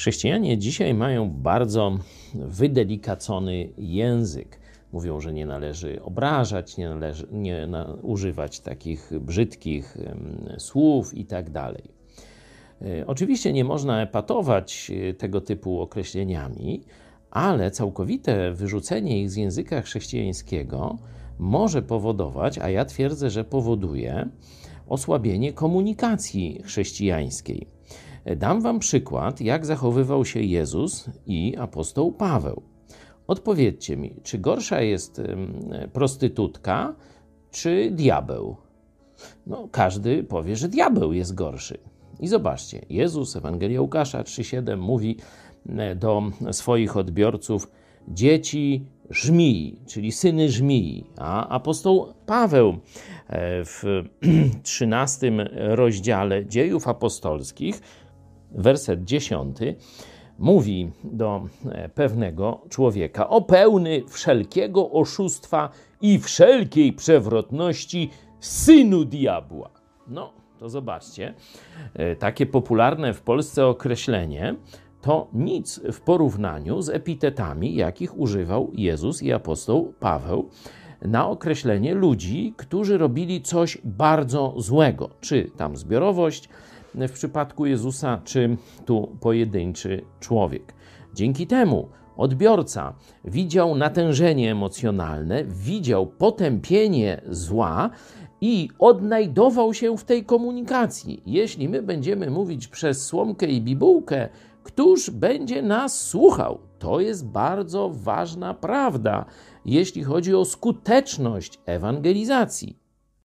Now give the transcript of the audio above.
Chrześcijanie dzisiaj mają bardzo wydelikacony język. Mówią, że nie należy obrażać, nie należy nie na, używać takich brzydkich słów i tak. E, oczywiście nie można epatować e, tego typu określeniami, ale całkowite wyrzucenie ich z języka chrześcijańskiego może powodować, a ja twierdzę, że powoduje, osłabienie komunikacji chrześcijańskiej. Dam Wam przykład, jak zachowywał się Jezus i apostoł Paweł. Odpowiedzcie mi, czy gorsza jest prostytutka, czy diabeł? No, każdy powie, że diabeł jest gorszy. I zobaczcie, Jezus, Ewangelia Łukasza 3,7 mówi e, do swoich odbiorców: Dzieci żmii, czyli syny żmii. A apostoł Paweł e, w 13 rozdziale dziejów apostolskich, werset 10, mówi do e, pewnego człowieka: O pełny wszelkiego oszustwa i wszelkiej przewrotności, synu diabła. No, to zobaczcie, e, takie popularne w Polsce określenie to nic w porównaniu z epitetami, jakich używał Jezus i apostoł Paweł na określenie ludzi, którzy robili coś bardzo złego, czy tam zbiorowość w przypadku Jezusa, czy tu pojedynczy człowiek. Dzięki temu odbiorca widział natężenie emocjonalne, widział potępienie zła i odnajdował się w tej komunikacji. Jeśli my będziemy mówić przez słomkę i bibułkę, Któż będzie nas słuchał? To jest bardzo ważna prawda, jeśli chodzi o skuteczność ewangelizacji.